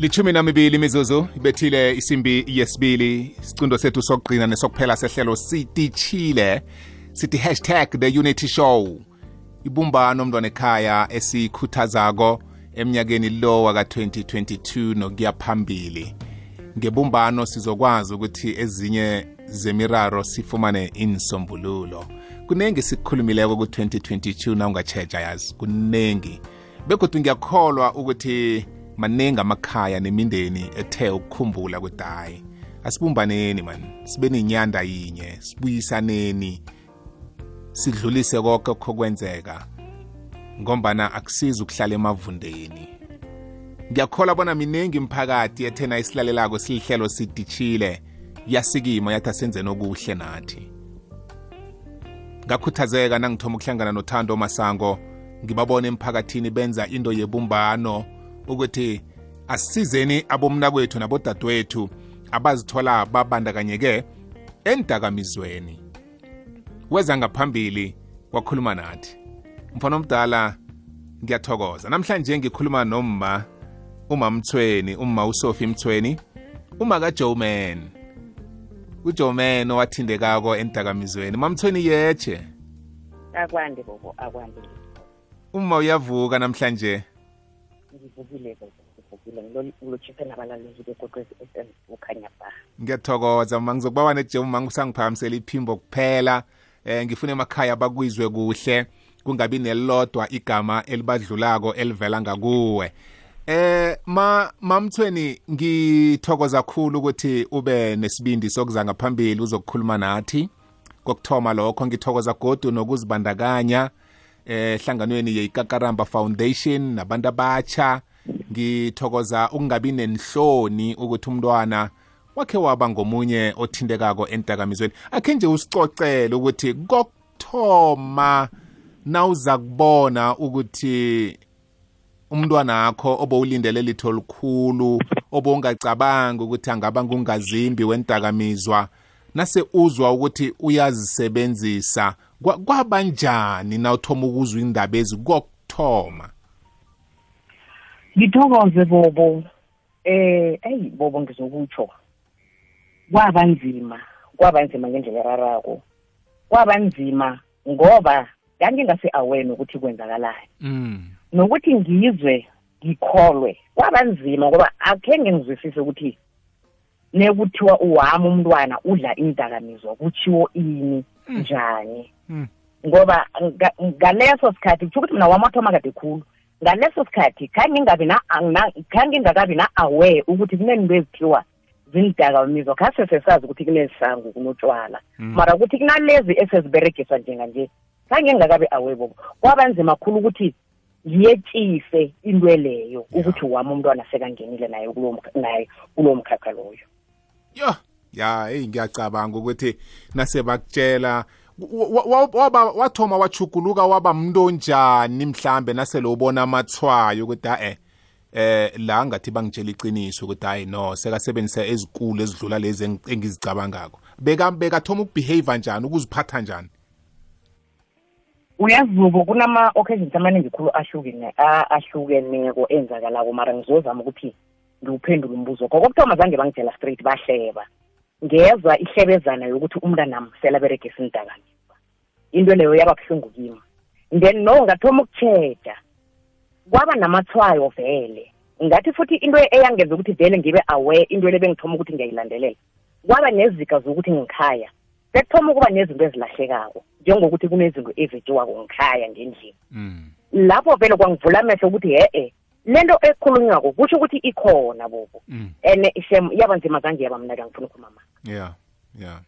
lithumi namibili imizuzu ibethile isimbi yesibili isicundo sethu sokugcina nesokuphela sehlelo sititshile sithi hashtag the unity show ibumbano mntwana ekhaya esikhuthazako emnyakeni lo waka-2022 nokuya phambili ngebumbano sizokwazi ukuthi ezinye zemiraro sifumane insombululo kuningi sikukhulumileko ku-2022 na ungatsheja yazi kuningi begodwa ngiyakholwa ukuthi maningi amakhaya nemindeni ethe ukukhumbula ukuthi hayi asibumbaneni mani sibe nenyanda yinye sibuyisaneni sidlulise konke okho kwenzeka ngombana akusizi ukuhlala emavundeni ngiyakholwa bona miningi imphakathi ethena isilalelako silihlelo sidishile yasikima yathi asenzeni okuhle nathi ngakhuthazeka nangithoma ukuhlangana nothando masango ngibabone emphakathini benza into yebumbano ukuthi asisizeni abomnakwethu nabodadewethu abazithola babandakanyeke endakamizweni weza ngaphambili wakhuluma nathi mfana omdala ngiyathokoza namhlanje ngikhuluma nomma uma mthweni umma usofi mthweni uma kajoe man ujoe man owathindekako endakamizweni mamthweni yetshe akwande bobo akwande uma uyavuka namhlanje ngivukile ngivukile ngilotshise nabalaleli bekwekwezi f m ukhanya ba ngiyathokoza uma ngizokubawa nejemu uma ngisangiphakamisela iphimbo kuphela um ngifune emakhaya bakwizwe kuhle kungabi nelilodwa igama elibadlulako elivela ngakuwe Eh ma mamthweni ngithokoza kakhulu ukuthi ube nesibindi sokuza ngaphambili uzokukhuluma nathi kokuthoma lokho ngithokoza godu nokuzibandakanya eh hlanganweni yeikakaramba foundation nabantu abatsha ngithokoza ukungabi nenhloni ukuthi umntwana wakhe waba ngomunye othintekako entakamizweni akhe nje usicocele ukuthi kokuthoma nawuza kubona ukuthi umntwana akho obowulindele litho likhulu obongacabangi ukuthi angaba ngungazimbi wentakamizwa nase uzwa ukuthi uyazisebenzisa kwabanjani na uthoma ukuzwa indaba ezi kokuthoma ngithokoze bobo eh eyi bobo ngizokutsho kwaba nzima kwaba nzima ngendlela erarako kwaba nzima ngoba ngangingase-aware nokuthi kwenzakalani mm. nokuthi ngizwe ngikholwe kwaba nzima ngoba akhenge ngizwisise ukuthi nekuthiwa uwami umntwana udla indakamizwa kutshiwo ini mm. njani mm. ngoba ngaleso sikhathi kutho ukuthi mina wami wathoma kade khulu ngaleso sikhathi khangingakabi na-aware ukuthi kunento ezithiwa zindaka umizwa khase sesazi ukuthi kunezisangu kunotshwala mm. mara ukuthi kunalezi eseziberegiswa njenganje khange ngingakabe awebo kwaba nzima khulu ukuthi ngiyetshise into leyo ukuthi wami umntwana sekangenile naye naye kulowo mkhakha loyo yo ya heyi ngiyacabanga ukuthi nase bakutshela waba wathoma wachuguluka waba mntu onjani mhlambe nasele ubona amathwayo ukuthi a-e eh la ngathi bangitshela iqiniso ukuthi hayi no sekasebenzisa ezikulu ezidlula lezi engizicabangako beka bekathoma ukubehave njani ukuziphatha njani uyazuko kunama-occasions amaningi khulu ahlukene ahlukeneko enzakalako mara ngizozama ukuthi ngiwuphendule umbuzo kho kokuthoma zange bangitshela straight bahleba ngezwa ihlebezana yokuthi umntanami selaberege esinidakanye into leyo yaba buhlungu kimi then no ngathoma ukutsheda kwaba namatshwayo vele ngathi futhi into eyangenza ukuthi vele ngibe aware into le bengithoma ukuthi ngiyayilandelela kwaba nezika zokuthi ngikhaya sekuthoma ukuba nezinto ezilahlekako njengokuthi kunezinto ezitshiwako ngikhaya ngendlini mm. lapho vele kwangivula amehlo ukuthi he-e lento ekhulunywako kusho ukuthi ikhona bobo mm. and shem yaba nzima kanje yaba mna kangifuna ukhuluma yeah yeah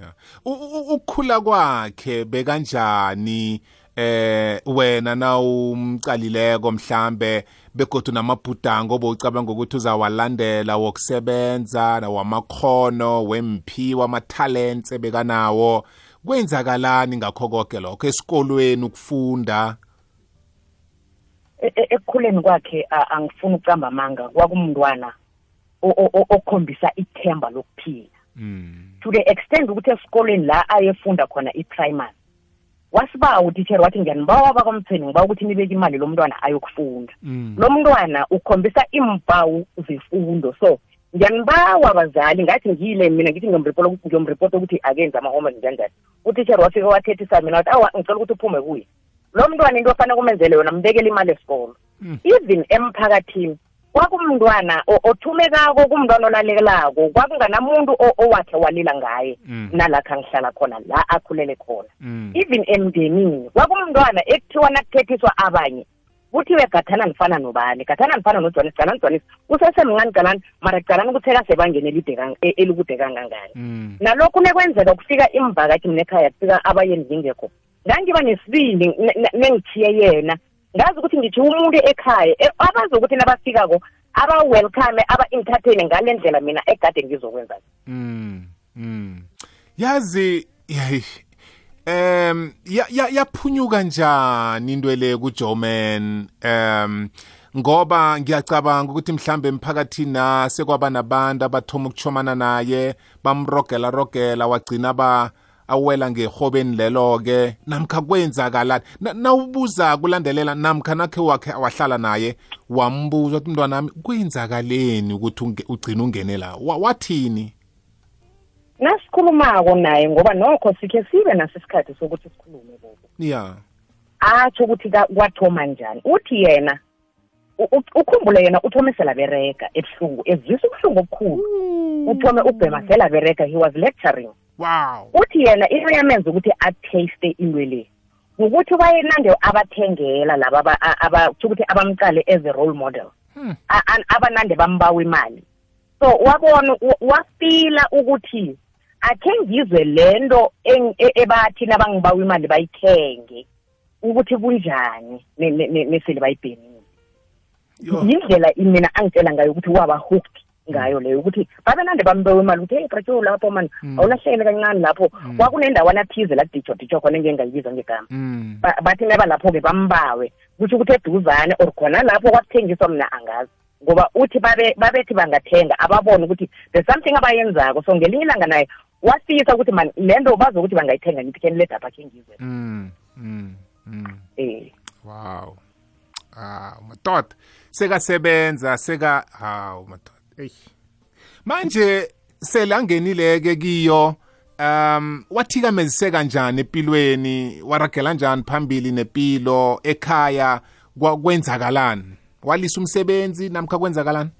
yeah ukukhula kwakhe bekanjani eh wena na umqalileko mhlambe begodu namabhudango bowucabanga ukuthi uzawalandela wokusebenza nawamakhono wemphiwa amatalents ebekanawo kwenzakalani ngakho konke lokho esikolweni ukufunda E, e, ekukhuleni kwakhe angifuni ukucamba amanga kwakumntwana okhombisa ithemba lokuphila mm. to the extent ukuthi esikolweni la ayefunda khona i-primary wasibawa utitshere wathi ngiyanibawa bakwamthweni ngiba ukuthi nibeke imali lo mntwana ayokufunda mm. lo mntwana ukhombisa iimpawu zefundo so ngiyanibawa bazali ngathi ngiyile mina ngithi ngiyomripota ukuthi akenzi ama-homework njanjani utitshere wafike wathethisa mina wathi awa ngicela ukuthi uphume kuye lo mntwana into ofanele kumenzele yona mbekele imali esikolo hmm. even emphakathini kwakumntwana othumekako kumntwana olalekelako kwakunganamuntu owakhe walila ngaye hmm. nalakho angihlala khona la akhulele khona hmm. even emndenini kwakumntwana ekuthiwa nakuthethiswa abanye kuthiwe gathana nifana nobani gathana nifana nojohannes calani johannes usesemncane calani mara calani ukuthi ekasebangeni e, elikude kangangani nalokhu nekwenzeka kufika imvakatshi mnekhaya kufika abayeni zingekho ngangiba nesibindi nengithiye yena ngazi ukuthi ngithi umuntu ekhaya e, abazi ukuthi nabafikako aba-welcome aba-entertaine ngale ndlela mina egade ngizokwenza mm, mm. yazi um yaphunyuka ya, ya njani into le kujoman um ngoba ngiyacabanga ukuthi mhlambe emphakathini na sekwaba nabantu abathoma ukuchomana naye bamrogela rogela wagcina ba awela ngerhobeni lelo-ke namkha kwenzakalani nawubuza kulandelela namkha nakhe wakhe awahlala naye wambuza ukuthi mntwana wami kwenzakaleni ukuthi ugcina ungene la wathini nasikhulumako naye ngoba nokho sikhe sibe naso isikhathi sokuthi sikhulume bobo ya atsho ukuthi kwathoma njani uthi yena ukhumbule yena uthome selabereka ebuhlungu ezwisa ubuhlungu obukhulu hmm. uthome ubhema selabereka he was lecturing wow uthi yena into yamenza ukuthi ataste into le ukuthi wayenande abathengela laba kutho ukuthi abamqale as a role model hmm. abanande bambawa imali so wabona wafila ukuthi akhe ngizwe lento e, ebathi nabangibawa imali bayithenge ukuthi kunjani nesele bayibhenile yindlela mina angitshela ngayo ukuthi waba hooked ngayo leyo ukuthi babenande bambewe imali ukuthi heyi bratsho lapho mani mm. awulahlekele kancane lapho mm. kwakunendawana thize la dijwa dijwa khona engengayibiza ngegama mm. bathi neba lapho-ke bambawe kusho ukuthi eduzane or khona lapho kwakuthengiswa mna angazi ngoba uthi babe babethi bangathenga ababone ukuthi there's something abayenzako so ngelinye ilanga naye wafisa ukuthi man le nto bazi ukuthi bangayithenga ngithi kheni ledapha khe ngizwe mm, mm, mm. Eh. wow ah madoda sekasebenza seka hawu madoda eyi manje selangenileke kiyo um wathikamezise kanjani empilweni waragela njani phambili nepilo ekhaya kwenzakalani walisa umsebenzi namkha kwenzakalani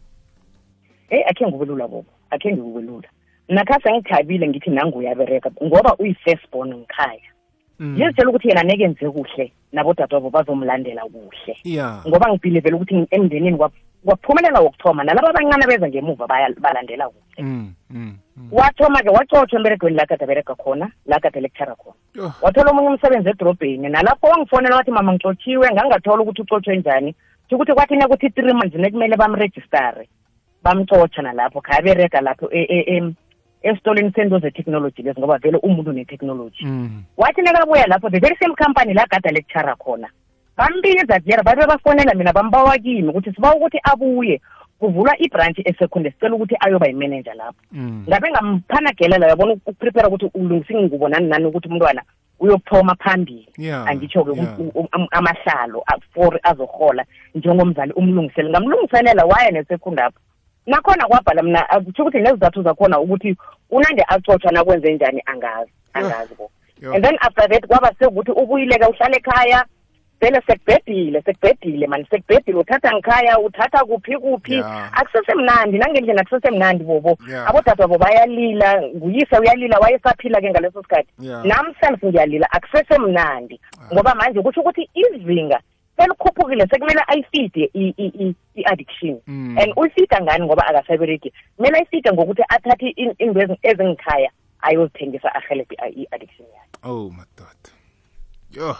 eyi akhe ngikubelula bobo akhe ngikubelula mna khase ngithabile ngithi nangu uyabereka ngoba uyi-first born ngikhaya mm. ngizitshela ukuthi yena neke enze kuhle nabodadwabo bazomlandela kuhle yeah. ngoba ngibhilivele ukuthi emndenini waphumelela wokuthoma nalaba abancane beza ngemuva balandela kuhle mm, mm, mm. wathoma-ke wacotshwa emberegweni la kade aberega khona la kade lectura khona oh. wathola omunye umsebenzi edorobheni nalapho wangifonela wathi mama ngicotshiwe ngangathola ukuthi ucotshwe njani ukuthi kwathi nekuthi three months nekumele bamregistare bamcotsha nalapho khayaberega lapho e, e, e, esitolweni sento ze-technology lezi ngoba vele umuntu ne-technology mm. wathi nakabuya lapho the very same company la gada lecturer khona bambiza dera babe bafonela mina bambawa kimi ukuthi siba ukuthi abuye kuvulwa ibranch esekhonde sicela ukuthi ayoba yimanager lapho mm. ngabe ngamphanagela la yabona ukuprepare ukuthi ulungisa ingubo nani nani ukuthi umntwana uyophoma phambili yeah, angitsho-ke yeah. Um, um, um, amahlalo for azohola njengomzali umlungisele ngamlungiselela waye nesekhundapho nakhona kwabhala mna kutho ukuthi nezizathu zakhona ukuthi unande acotshwa nakwenze njani angazi angazi bo and then after that kwaba sekuthi ubuyileka uhlale ekhaya vele sekubhedile sekubhedile mani sekubhedile uthatha ngikhaya uthatha kuphi kuphi yeah. akusesemnandi nangendlela akusesemnandi bobo yeah. abodadwabo bayalila nguyise uyalila wayesaphila ke ngaleso sikhathi yeah. nam self ngiyalila akusesemnandi yeah. ngoba manje kusho ukuthi izinga selikhuphukile sekumele ayifide i-addiction mm. and uyifida ngani ngoba akasabereki kumele ayifide ngokuthi athathe into ezingikhaya ayozithengisa ahelebhe i-addiction yakhe oh madoda yo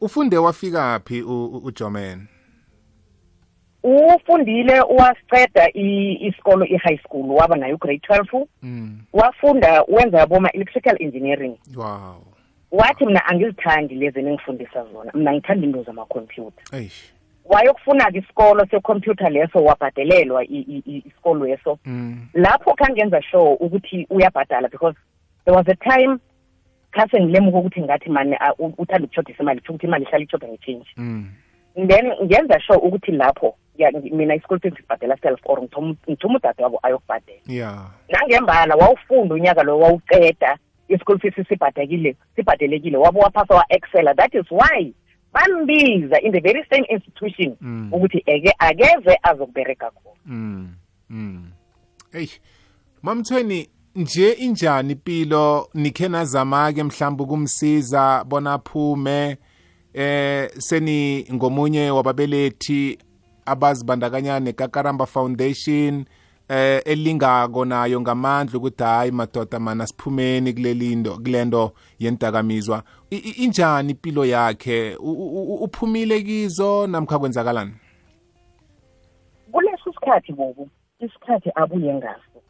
ufunde wafika phi ujomen ufundile wasiqeda isikolo i-high school waba naye ugrade twelve mm. wafunda wenza boma electrical engineering wow wathi mina angizithandi lezi ningifundisa zona mina ngithanda into zamakhompyutha wayokufuna-ke isikolo sekhompyutha leso wabhadelelwa isikolo eso mm. lapho khangenza sure ukuthi uyabhadala because there was a time khase ngilemuka ukuthi ngathi mani uthanda ukutshodisa imali kusho ukuthi imali ihlala itshoda ngechange mm. then ngenza sure ukuthi lapho mina isikolo sethu sibhadela self or ngithuma udade wabo ayokubhadela yeah. nangembala wawufunda unyaka lowo wawuceda isikolo fees sibhadekile sibhadelekile wabo waphasa wa-excela that is why bambiza in the very same institution mm. ukuthi eke akeze azokubereka khona mm. mm. eyi mamthweni nje injani impilo nikhe nazama-ke mhlawumbe ukumsiza bona aphume eh seni ngomunye wababelethi abazibandakanya nekakaramba foundation eh elingako nayo ngamandla ukuthi hayi madoda mana siphumeni kulelindo kulento yendakamizwa injani impilo yakhe uphumile kizo namkha kwenzakalani kulesi sikhathi boku isikhathi abuye ngaso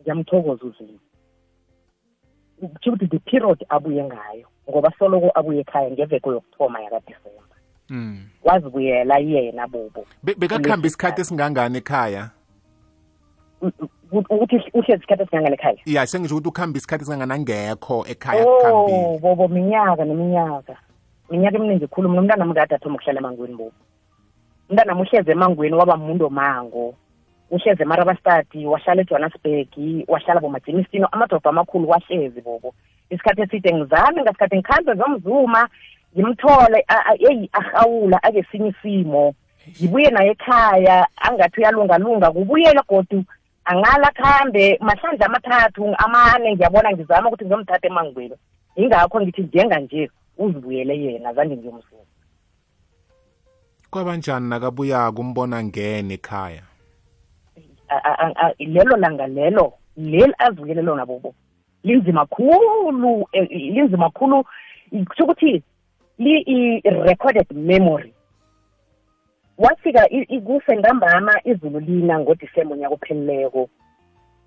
ngiyamthokoza uzini kutho ukuthi the period abuye ngayo ngoba soloko abuye ekhaya ngeveko yokuthoma yakadisemba mm. wazibuyela yena bobo bekakuhamba isikhathi esingangani ekhaya ukuthi uhlezi isikhathi esingangani ekhaya ya sengisho ukuthi ukuhamba isikhathi esingangani angekho ekhaya oh, bobo minyaka neminyaka minyaka eminingi khulu mna umntana mkade athoma ukuhlala emangweni bobo umntana muhleze emangweni waba muntu omango uhleze emarabastadi wahlala ejohannesburg wahlala bomajimisino amadorobho amakhulu wahlezi bobo isikhathi eside ngizame ngasikhathi ngikhambe zomzuma ngimthole eyi arhawula akesinye isimo ngibuye naye ekhaya angathi uyalungalunga kubuyela godu angala khambe mahlandla amathathu amane ngiyabona ngizama ukuthi ngizomthatha emangweni yingakho ngithi njenganje uzibuyele yena zange ngiyomzuma kwabanjani nakabuya kumbona ngene ekhaya lelo langa lelo leli azivukele lona bobo linzima khulu eh, linzima khulu kusho ukuthi li-recorded memory wafika ikuse ngambama izulu lina ngodisemba unyaka ophelileko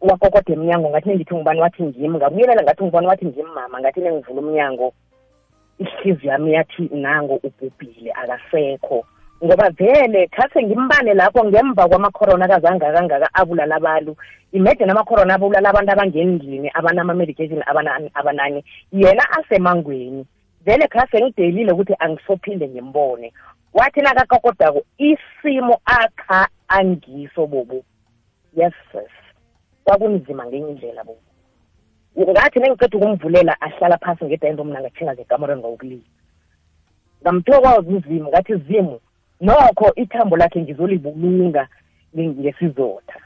wakokoda emnyango ngathi nengithi ngubani wathi ngimi ngabuyelela ngathi ngubani wathi ngimi mama ngathi nengivula umnyango ihliziyo yami yathi nango ubhubhile akasekho ngoba vele thathe ngimbane lapho ngemva kwamakhorona kazanga kangaka abulala abantu imagine amakhorona abulala abantu abangendlini abanama-medication abanani abanani yena asemangweni vele khase ngidelile ukuthi angisophinde ngimbone wathi nakakakodako isimo akha angiso bobo yes sis kwakunzima ngenye indlela bobo ngathi nengiqeda ukumvulela ahlala phasi ngedayinroom nangathinga ngekamereni ngokulila ngamthiwa kwazi uzimu ngathi zimu nokho ithambo lakhe ngizolibulunga ngesizotha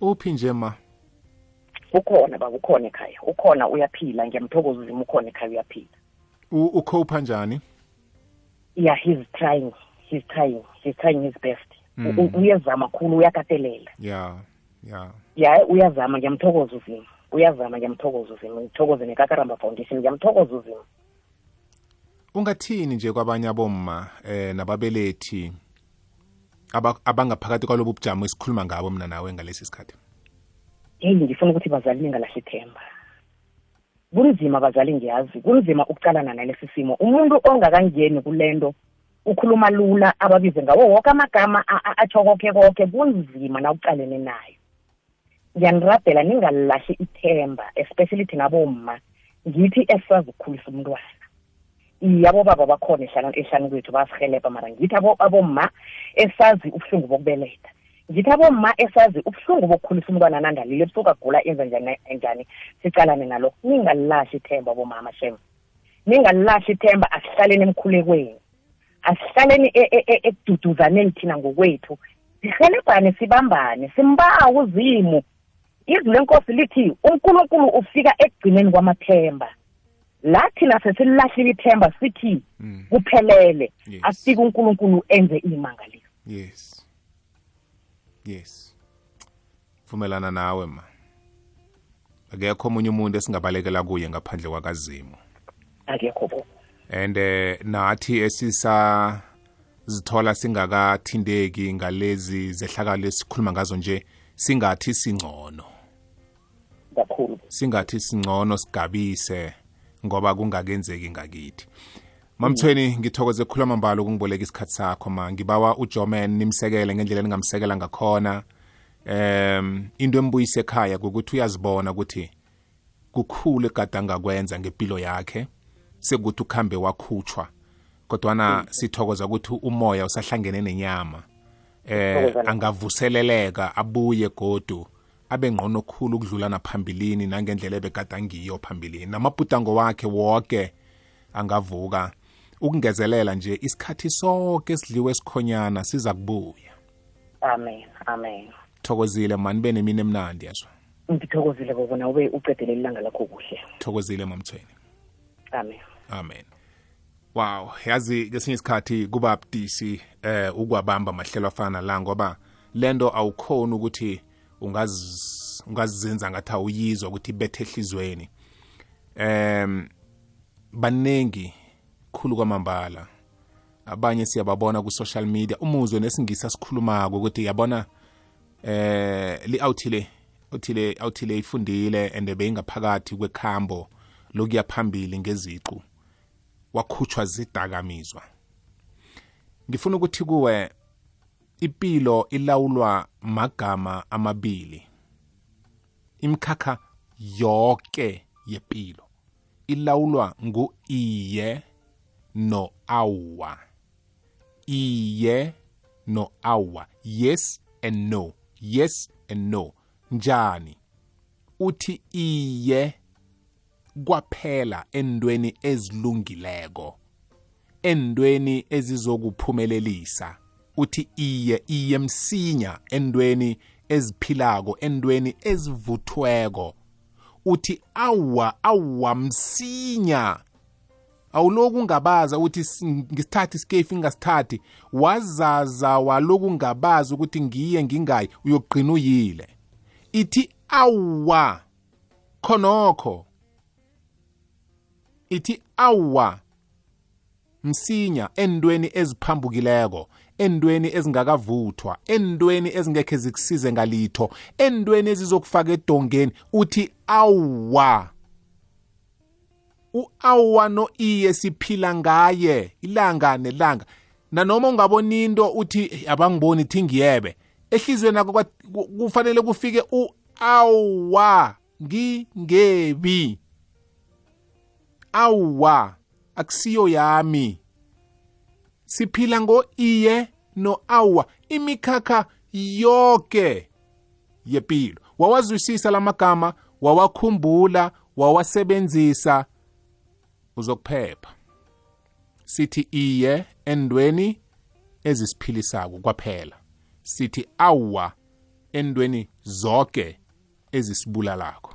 uphi nje ma ukhona baba ukhona ekhaya ukhona uyaphila ngiyamthokoza uzimu ukhona ekhaya uyaphila ukhopha njani yeah he's trying he's trying he's trying his best mm. uyazama khulu uyakatelela yeah yeah yeah uyazama ngiyamthokoza uzimu uyazama ngiyamthokoza uzimu ngithokoze nekakaramba foundation ngiyamthokoza uzimu ungathini nje kwabanye abomma eh nababelethi abangaphakathi kwalobu bujamo esikhuluma ngabo mina nawe ngalesi sikhathi hey ngifuna ukuthi bazali ningalahlithemba kunzima bazali ngiyazi kunzima ukucalana nalesi simo umuntu ongakangeni kule nto ukhuluma lula ababize ngawo woke amagama atsho koke koke kunzima na uqalene nayo ngiyanirabhela ningalilahli ithemba especially thina bomma ngithi esisazikhulisa umntwana iye abobaba bakhona ehlanu kwethu basihelebha mara ngithi abomma esazi ubuhlungu bokubeletha ngithi abomma esazi ubuhlungu bokukhulisa umntwana nangalile ebusuku agula enza njani njani sicalane nalokho ningalilahli ithemba bomama shem ningalilahli ithemba asihlaleni emkhulekweni asihlaleni e, e, e, ekududuzaneni thina ngokwethu sihelebhane sibambane simbawa uzimu izwi lenkosi lithi unkulunkulu ufika ekugcineni kwamathemba nathi nase sililahlile ithemba sithi mm. kuphelele yes. asifike unkulunkulu enze iimangaliso yes yes vumelana nawe ma akekho omunye umuntu esingabalekela kuye ngaphandle kwakazimu akekho bo and eh, nathi esisa zithola singakathindeki ngalezi zehlakalo esikhuluma ngazo nje singathi singcono kakhulu singathi singcono sigabise ngoba kungakenzeki ngakithi mamthweni ngithokoze khulu amambala ukungiboleka isikhathi sakho ma ngibawa ujoman nimsekele ngendlela ningamsekela ngakhona um into embuyise ekhaya kukuthi uyazibona ukuthi kukhulu egade angakwenza ngempilo yakhe sekuthi ukuhambe wakhutshwa kodwana hmm. sithokoza ukuthi umoya usahlangene nenyama eh angavuseleleka abuye godu abe ngqono khulu ukudlula naphambilini nangendlela ebekade ngiyo phambilini namabhudango wakhe woke angavuka ukungezelela nje isikhathi sonke sidliwe sikhonyana siza kubuya amen amen thokozile mani be nemini emnandi yezwa ngithokozile bobona ube uqedele ilanga lakho kuhle thokozile mamthweni amen amen wow yazi kesinye isikhathi kuba budisi eh ukwabamba amahlelo afana la ngoba lento awukhona ukuthi ungazizenza ngathi awuyizwa ukuthi bethe ehlizweni um baningi khulu kwamambala abanye siyababona ku-social media umuzwe nesingisi asikhulumako ukuthi yabona eh li-outhile othile awuthile ifundile and beyingaphakathi kwekhambo lokuya phambili ngeziqu wakhutshwa zidakamizwa ngifuna ukuthi kuwe ipilo ilawulwa magama amabili imkhakha yonke yepilo ilawulwa ngu-iye no-awa iye no awa yes and no yes and no njani uthi iye kwaphela endweni ezilungileko endweni ezizokuphumelelisa uthi iye iye msinya endweni eziphilako endweni ezivuthweko uthi awa awa msinya awuloku ungabaza ukuthi ngisithathe isikefu ingasithathi wazaza waloku ungabaza ukuthi ngiye ngingayi uyogqina uyile ithi awwa khonokho ithi awwa msinya entweni eziphambukileko entweni ezingakavuthwa entweni ezingekhe zikusize ngalitho entweni ezizokufaka edongeni uthi awwa u-awa no-iye siphila ngaye ilanga nelanga nanoma ungaboni into uthi abangiboni thi ngiyebe ehlizweni yakho kufanele kufike u-awa ngingebi awa akusiyo yami siphila ngo-iye no-awa imikhakha yoke yepilo wawazwisisa lamagama wawakhumbula wawasebenzisa uzokuphepha sithi iye endweni ezisiphilisako kwaphela sithi awa endweni zoke ezisibulalako